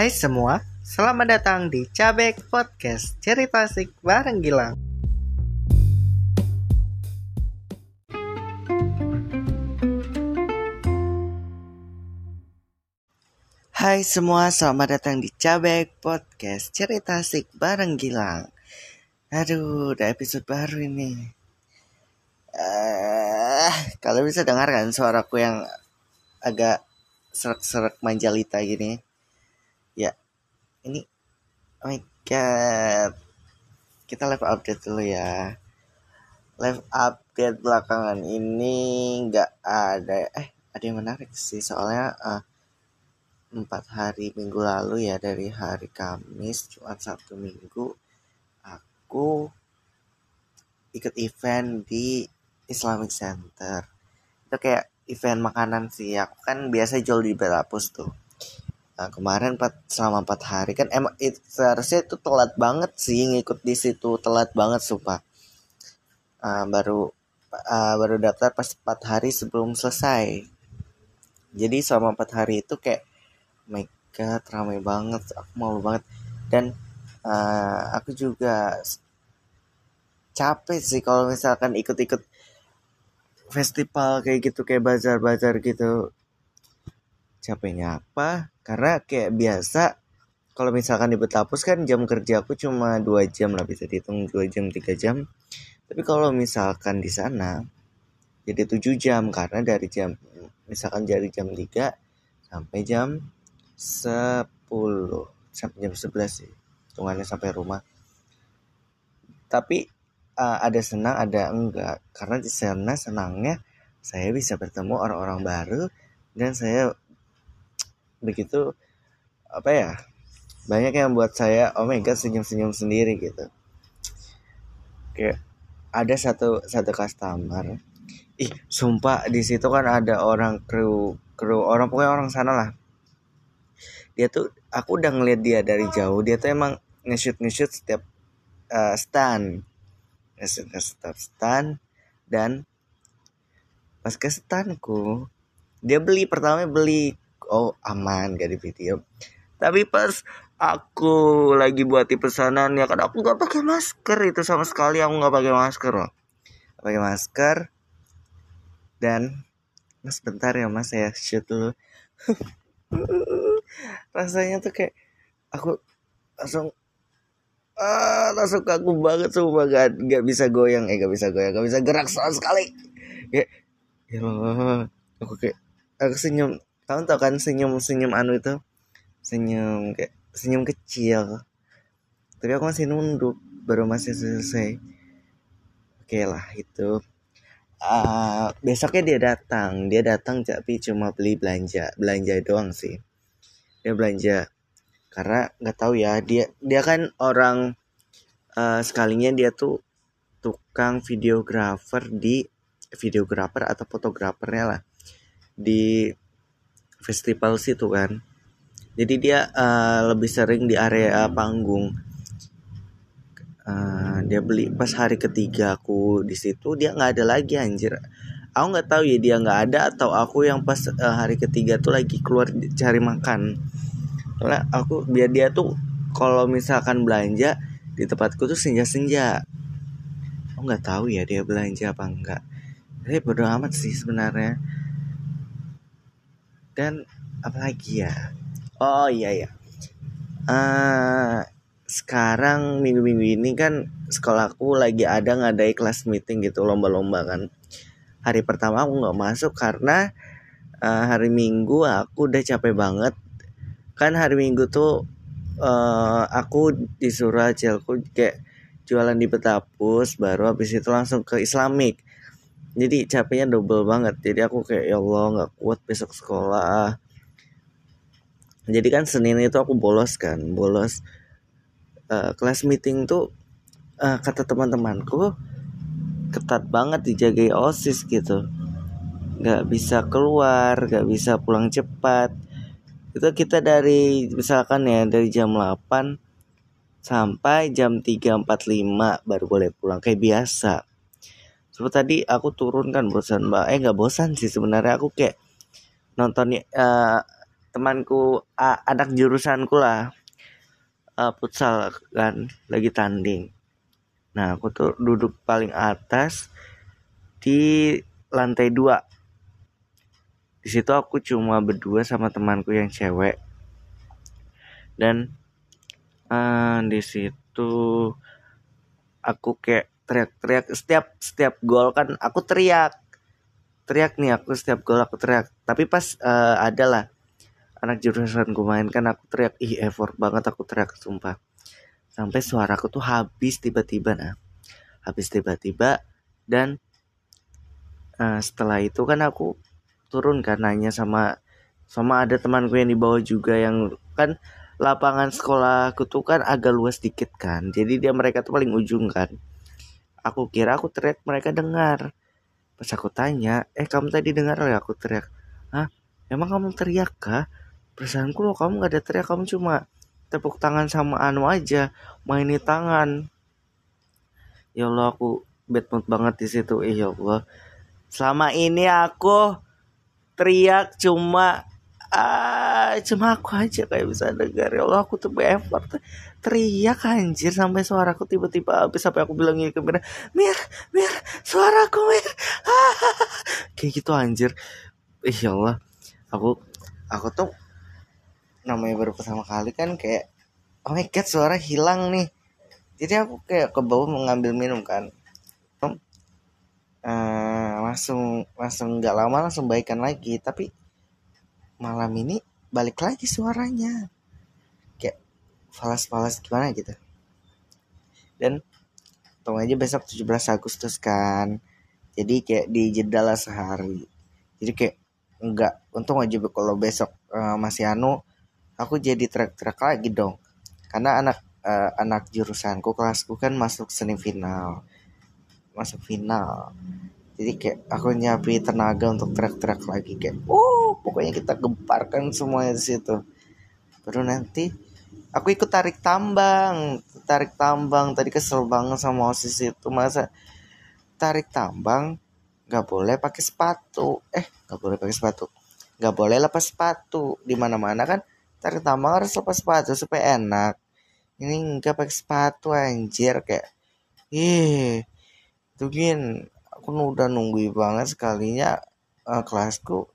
Hai semua, selamat datang di Cabek Podcast Cerita Asik bareng Gilang. Hai semua, selamat datang di Cabek Podcast Cerita Asik bareng Gilang. Aduh, udah episode baru ini. Uh, kalian bisa dengar kan suaraku yang agak serak-serak manjalita gini? Ya, ini, oh my god, kita live update dulu ya. Live update belakangan ini nggak ada, eh ada yang menarik sih soalnya uh, empat hari minggu lalu ya dari hari Kamis, Jumat, Sabtu, Minggu aku ikut event di Islamic Center. Itu kayak event makanan sih. Aku kan biasa jual di Belapus tuh nah, kemarin empat selama empat hari kan emang itu seharusnya itu telat banget sih ngikut di situ telat banget sumpah. Uh, baru uh, baru daftar pas empat hari sebelum selesai. Jadi selama empat hari itu kayak oh my god ramai banget aku malu banget. Dan uh, aku juga capek sih kalau misalkan ikut-ikut festival kayak gitu kayak bazar-bazar gitu capeknya apa? Karena kayak biasa kalau misalkan di Betapus kan jam kerja aku cuma dua jam lah bisa dihitung dua jam tiga jam. Tapi kalau misalkan di sana jadi tujuh jam karena dari jam misalkan dari jam 3 sampai jam 10 sampai jam 11 sih hitungannya sampai rumah. Tapi uh, ada senang ada enggak? Karena di sana senangnya saya bisa bertemu orang-orang baru dan saya begitu apa ya banyak yang buat saya oh my god senyum-senyum sendiri gitu. Kayak ada satu satu customer ih sumpah di situ kan ada orang kru kru orang pokoknya orang sana lah. Dia tuh aku udah ngeliat dia dari jauh dia tuh emang nge-shoot nge-shoot setiap uh, stand. Setiap stand dan pas ke standku dia beli pertama beli oh aman gak di video tapi pas aku lagi buat pesanan ya kan aku nggak pakai masker itu sama sekali. Aku nggak pakai masker loh pakai masker. Dan mas bentar ya mas saya shoot dulu. Rasanya tuh kayak aku langsung ah langsung kaku banget semua gak, gak bisa goyang eh gak bisa goyang. Gak bisa gerak sama sekali. Kayak ya aku kayak aku senyum kamu tau kan senyum senyum anu itu? Senyum kayak senyum kecil. Tapi aku masih nunduk baru masih selesai. Oke lah itu uh, besoknya dia datang. Dia datang tapi cuma beli belanja. Belanja doang sih. Dia belanja. Karena nggak tahu ya dia dia kan orang uh, sekalinya dia tuh tukang videografer di videografer atau fotografernya lah. Di festival situ kan. Jadi dia uh, lebih sering di area panggung. Uh, dia beli pas hari ketiga aku di situ dia nggak ada lagi anjir. Aku nggak tahu ya dia nggak ada atau aku yang pas uh, hari ketiga tuh lagi keluar cari makan. Soalnya aku biar dia tuh kalau misalkan belanja di tempatku tuh senja-senja. Aku nggak tahu ya dia belanja apa enggak tapi bodo amat sih sebenarnya dan apalagi ya? Oh iya ya uh, sekarang minggu-minggu ini kan sekolahku lagi ada ngadai kelas meeting gitu lomba-lomba kan. Hari pertama aku nggak masuk karena uh, hari minggu aku udah capek banget. Kan hari minggu tuh uh, aku disuruh aja aku kayak jualan di Betapus baru habis itu langsung ke Islamik jadi capeknya double banget. Jadi aku kayak ya Allah nggak kuat besok sekolah. Jadi kan Senin itu aku bolos kan bolos uh, kelas meeting tuh uh, kata teman-temanku ketat banget dijagai osis gitu. Nggak bisa keluar nggak bisa pulang cepat. Itu kita dari misalkan ya dari jam 8 sampai jam 3.45 baru boleh pulang. Kayak biasa seperti tadi aku turun kan bosan mbak. Eh nggak bosan sih sebenarnya. Aku kayak nonton uh, temanku uh, anak jurusanku lah. Uh, futsal kan lagi tanding. Nah aku tuh duduk paling atas di lantai dua. Di situ aku cuma berdua sama temanku yang cewek. Dan uh, di situ aku kayak teriak-teriak. Setiap setiap gol kan aku teriak. Teriak nih aku setiap gol aku teriak. Tapi pas uh, ada lah anak jurusan gue main kan aku teriak ih effort banget aku teriak sumpah. Sampai suaraku tuh habis tiba-tiba nah. Habis tiba-tiba dan uh, setelah itu kan aku turun kan nanya sama sama ada temanku yang di bawah juga yang kan lapangan sekolahku tuh kan agak luas dikit kan. Jadi dia mereka tuh paling ujung kan Aku kira aku teriak mereka dengar. Pas aku tanya, eh kamu tadi dengar ya aku teriak. Hah? Emang kamu teriak kah? Perasaanku loh kamu gak ada teriak, kamu cuma tepuk tangan sama anu aja, maini tangan. Ya Allah aku bad mood banget di situ. Eh ya Allah. Selama ini aku teriak cuma ah cuma aku aja kayak bisa dengar. Ya Allah aku tuh effort teriak anjir sampai suaraku tiba-tiba habis. Sampai aku bilang ke Mir Mir Mir suaraku Mir. Kayak gitu anjir. Ih, ya Allah. Aku aku tuh namanya baru pertama kali kan kayak oh my god suara hilang nih. Jadi aku kayak ke bawah mengambil minum kan. Uh, langsung langsung nggak lama langsung baikan lagi. Tapi malam ini balik lagi suaranya. Kayak falas-falas gimana gitu. Dan tau aja besok 17 Agustus kan. Jadi kayak di jeda lah sehari. Jadi kayak enggak untung aja kalau besok uh, masih anu aku jadi trek-trek lagi dong. Karena anak uh, anak jurusanku kelasku kan masuk semifinal. Masuk final jadi kayak aku nyapi tenaga untuk teriak-teriak lagi kayak oh pokoknya kita gemparkan semuanya di situ. Baru nanti aku ikut tarik tambang tarik tambang. Tadi kesel banget sama osis itu. Masa tarik tambang nggak boleh pakai sepatu. Eh nggak boleh pakai sepatu. Nggak boleh lepas sepatu. Di mana mana kan tarik tambang harus lepas sepatu supaya enak. Ini nggak pakai sepatu anjir kayak ih tuh gin aku udah nungguin banget sekalinya uh, kelasku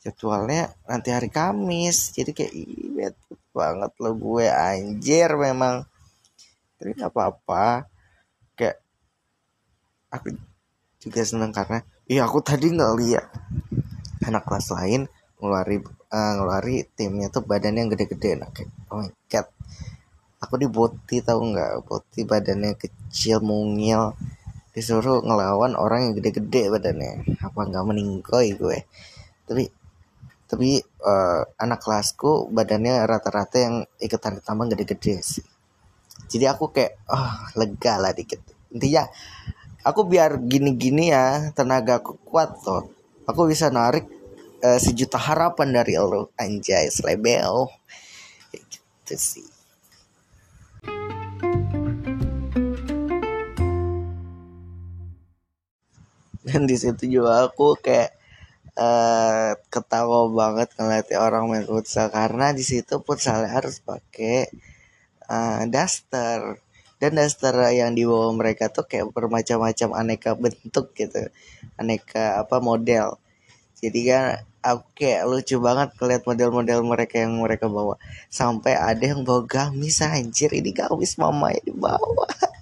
jadwalnya nanti hari Kamis. Jadi kayak iya banget lo gue anjir memang. Tapi nggak apa-apa. Kayak aku juga seneng karena iya aku tadi nggak lihat anak kelas lain ngelari uh, ngelari timnya tuh badannya yang gede-gede. Nah kayak oh my god. Aku di boti tahu nggak? Boti badannya kecil mungil disuruh ngelawan orang yang gede-gede badannya. Apa nggak meninggoy gue? Tapi tapi uh, anak kelasku badannya rata-rata yang ikut tarik tambang gede-gede sih. Jadi aku kayak oh lega lah dikit. Intinya aku biar gini-gini ya tenaga aku kuat tuh aku bisa narik uh, sejuta harapan dari lo anjay selebel. Gitu sih dan di situ juga aku kayak uh, ketawa banget ngeliat orang main futsal. Karena di situ futsal harus pakai uh, daster. Dan daster yang dibawa mereka tuh kayak bermacam-macam aneka bentuk gitu. Aneka apa model. Jadi kan aku kayak lucu banget ngeliat model-model mereka yang mereka bawa. Sampai ada yang bawa gamis anjir. Ini gamis mama yang dibawa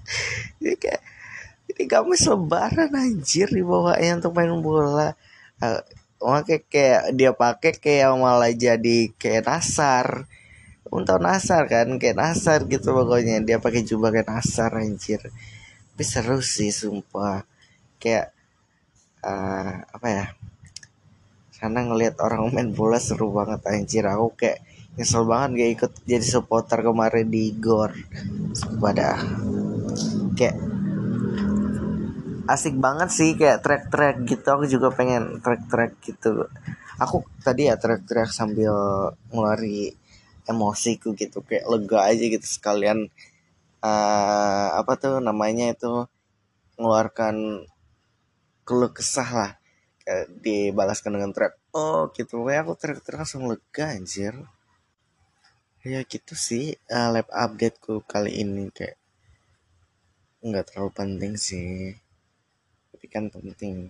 ini gamis lebaran anjir dibawanya untuk main bola. Kayak, kayak dia pakai kayak malah jadi kayak nasar. Untuk nasar kan? Kayak nasar gitu pokoknya. Dia pakai jubah kayak nasar anjir. Tapi seru sih sumpah. Kayak uh, apa ya? Karena ngelihat orang main bola seru banget anjir. Aku kayak nyesel banget gak ikut jadi supporter kemarin di Gor. Pada kayak asik banget sih kayak track-track gitu. Aku juga pengen track-track gitu. Aku tadi ya track-track sambil ngelari emosiku gitu. Kayak lega aja gitu sekalian uh, apa tuh namanya itu mengeluarkan keluh kesah lah. Kayak dibalaskan dengan track oh gitu. Ya aku teriak-teriak langsung lega anjir. Ya gitu sih uh, lab updateku kali ini kayak nggak terlalu penting sih kan penting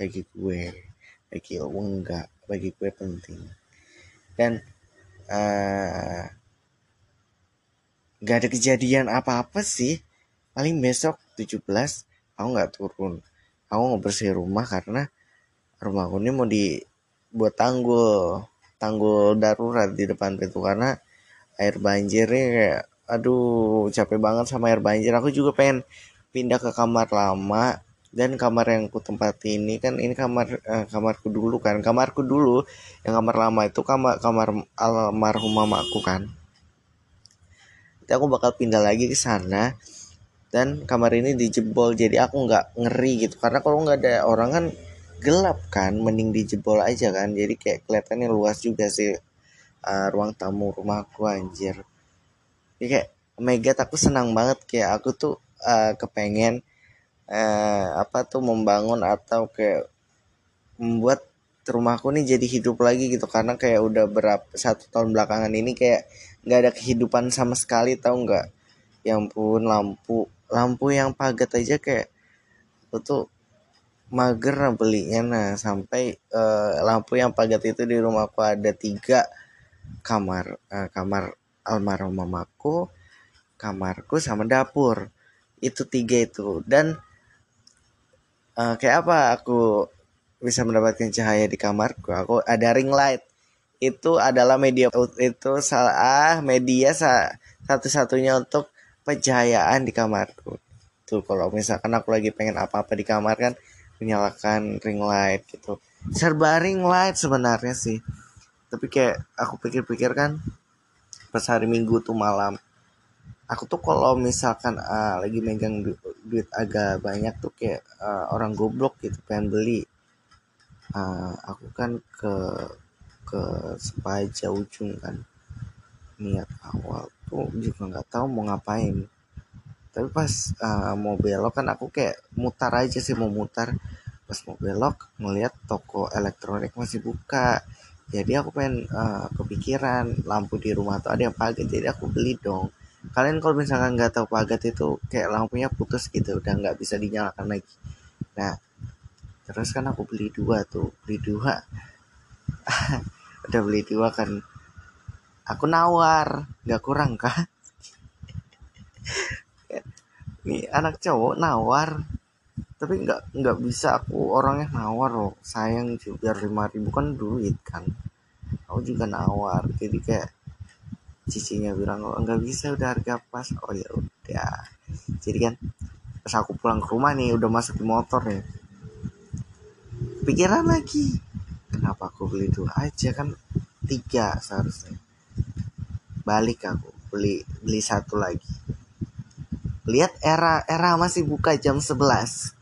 bagi gue bagi lo enggak bagi gue penting. Dan uh, ada kejadian apa-apa sih. Paling besok 17 aku nggak turun. Aku ngebersih rumah karena rumahku ini mau dibuat tanggul tanggul darurat di depan pintu karena air banjirnya kayak aduh capek banget sama air banjir. Aku juga pengen pindah ke kamar lama dan kamar yang ku tempat ini kan ini kamar eh, kamarku dulu kan. Kamarku dulu yang kamar lama itu kamar kamar almarhum mamaku kan. Jadi aku bakal pindah lagi ke sana dan kamar ini dijebol. Jadi aku nggak ngeri gitu. Karena kalau nggak ada orang kan gelap kan. Mending dijebol aja kan. Jadi kayak kelihatannya luas juga sih uh, ruang tamu rumahku anjir. Jadi kayak god aku senang banget. Kayak aku tuh uh, kepengen uh, apa tuh membangun atau kayak membuat rumahku nih jadi hidup lagi gitu. Karena kayak udah berapa satu tahun belakangan ini kayak nggak ada kehidupan sama sekali tau nggak? Yang pun lampu lampu yang pagat aja kayak aku tuh mager belinya. Nah sampai uh, lampu yang pagat itu di rumahku ada tiga. Kamar uh, kamar almarhum mamaku kamarku sama dapur. Itu tiga itu. Dan uh, kayak apa aku bisa mendapatkan cahaya di kamarku? Aku ada ring light. Itu adalah media itu salah media sa, satu-satunya untuk pencahayaan di kamarku. Tuh kalau misalkan aku lagi pengen apa-apa di kamar kan menyalakan ring light gitu. Serba ring light sebenarnya sih. Tapi kayak aku pikir-pikir kan pas hari minggu tuh malam aku tuh kalau misalkan uh, lagi megang du duit agak banyak tuh kayak uh, orang goblok gitu pengen beli. Uh, aku kan ke ke sepaja ujung kan. Niat awal tuh juga nggak tahu mau ngapain. Tapi pas uh, mau belok kan aku kayak mutar aja sih mau mutar. Pas mau belok ngeliat toko elektronik masih buka. Jadi aku pengen uh, kepikiran lampu di rumah tuh ada yang pagat jadi aku beli dong kalian kalau misalkan nggak tahu pagat itu kayak lampunya putus gitu udah nggak bisa dinyalakan lagi. Nah terus kan aku beli dua tuh beli dua. Udah beli dua kan. Aku nawar nggak kurang kah nih anak cowok nawar tapi nggak nggak bisa aku orangnya nawar loh. Sayang juga lima ribu kan duit kan. Aku juga nawar jadi kayak cicinya bilang oh nggak bisa udah harga pas. Oh ya udah. Jadi kan pas aku pulang ke rumah nih udah masuk di motor nih. Pikiran lagi. Kenapa aku beli dua? Aja kan tiga seharusnya. Balik aku beli beli satu lagi. Lihat era era masih buka jam 11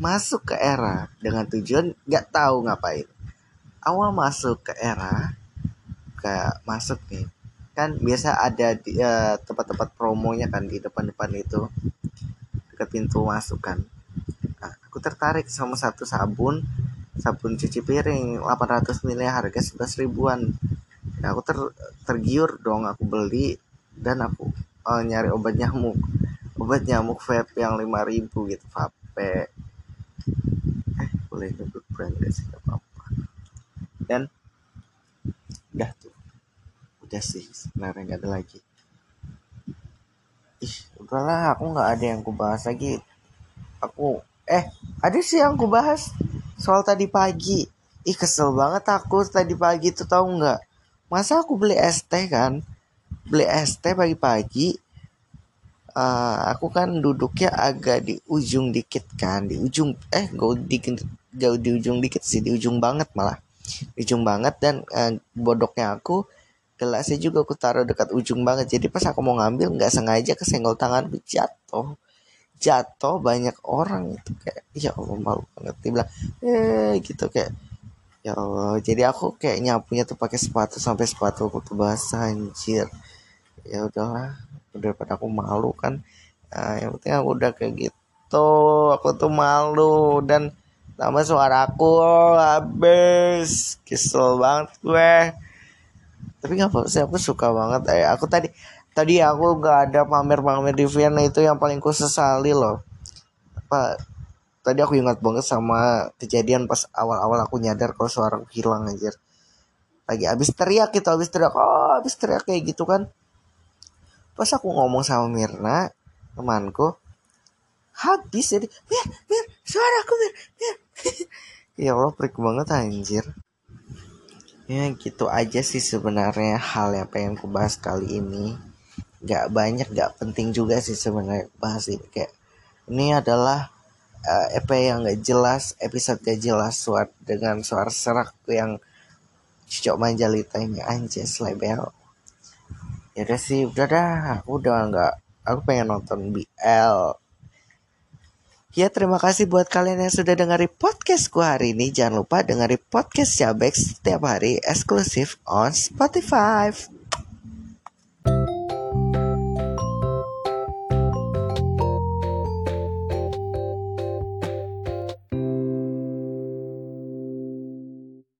masuk ke era dengan tujuan nggak tahu ngapain. Awal masuk ke era ke masuk nih kan biasa ada di uh, tempat-tempat promonya kan di depan-depan itu. Dekat pintu masuk kan. Nah, aku tertarik sama satu sabun sabun cuci piring 800 ml harga 11 ribuan. Nah, aku ter tergiur dong aku beli dan aku uh, nyari obat nyamuk. Obat nyamuk vape yang 5000 gitu vape eh boleh nyebut brand gak sih? Apa-apa. Dan udah tuh udah sih sebenarnya nggak ada lagi. Ih udahlah aku nggak ada yang ku bahas lagi. Aku eh ada sih yang ku bahas soal tadi pagi. Ih kesel banget aku tadi pagi tuh tahu nggak? Masa aku beli es teh kan? Beli es teh pagi-pagi uh, aku kan duduknya agak di ujung dikit kan di ujung eh gak di jauh di ujung dikit sih di ujung banget malah. Di ujung banget dan uh, bodoknya aku gelasnya juga aku taruh dekat ujung banget. Jadi pas aku mau ngambil nggak sengaja kesenggol tangan jatuh. Jatuh banyak orang itu kayak ya Allah malu banget. Dia bilang eh gitu kayak ya Allah. Jadi aku kayak nyapunya tuh pakai sepatu sampai sepatu aku tuh basah anjir. Ya udahlah daripada aku malu kan. Nah, yang penting aku udah kayak gitu aku tuh malu. Dan Nama suaraku habis. Kesel banget gue Tapi gak apa sih aku suka banget. Eh, Aku tadi Tadi aku gak ada pamer-pamer di Vienna itu yang paling ku sesali loh. Apa Tadi aku ingat banget sama kejadian pas awal-awal aku nyadar kalau suara aku hilang anjir. Lagi abis teriak gitu abis teriak Oh abis teriak kayak gitu kan. Pas aku ngomong sama Mirna Temanku habis jadi mir mir suara aku mir mir. Ya Allah perik banget anjir ya gitu aja sih sebenarnya hal yang pengen ku bahas kali ini. Gak banyak gak penting juga sih sebenarnya bahas ini. Kayak ini adalah uh, EP yang gak jelas episode gak jelas suara dengan suara serak yang cocok manjalita ini anjir label ya udah sih udah dah. Aku udah nggak aku pengen nonton BL Ya terima kasih buat kalian yang sudah dengerin podcastku hari ini. Jangan lupa dengerin podcast Jabex setiap hari eksklusif on Spotify.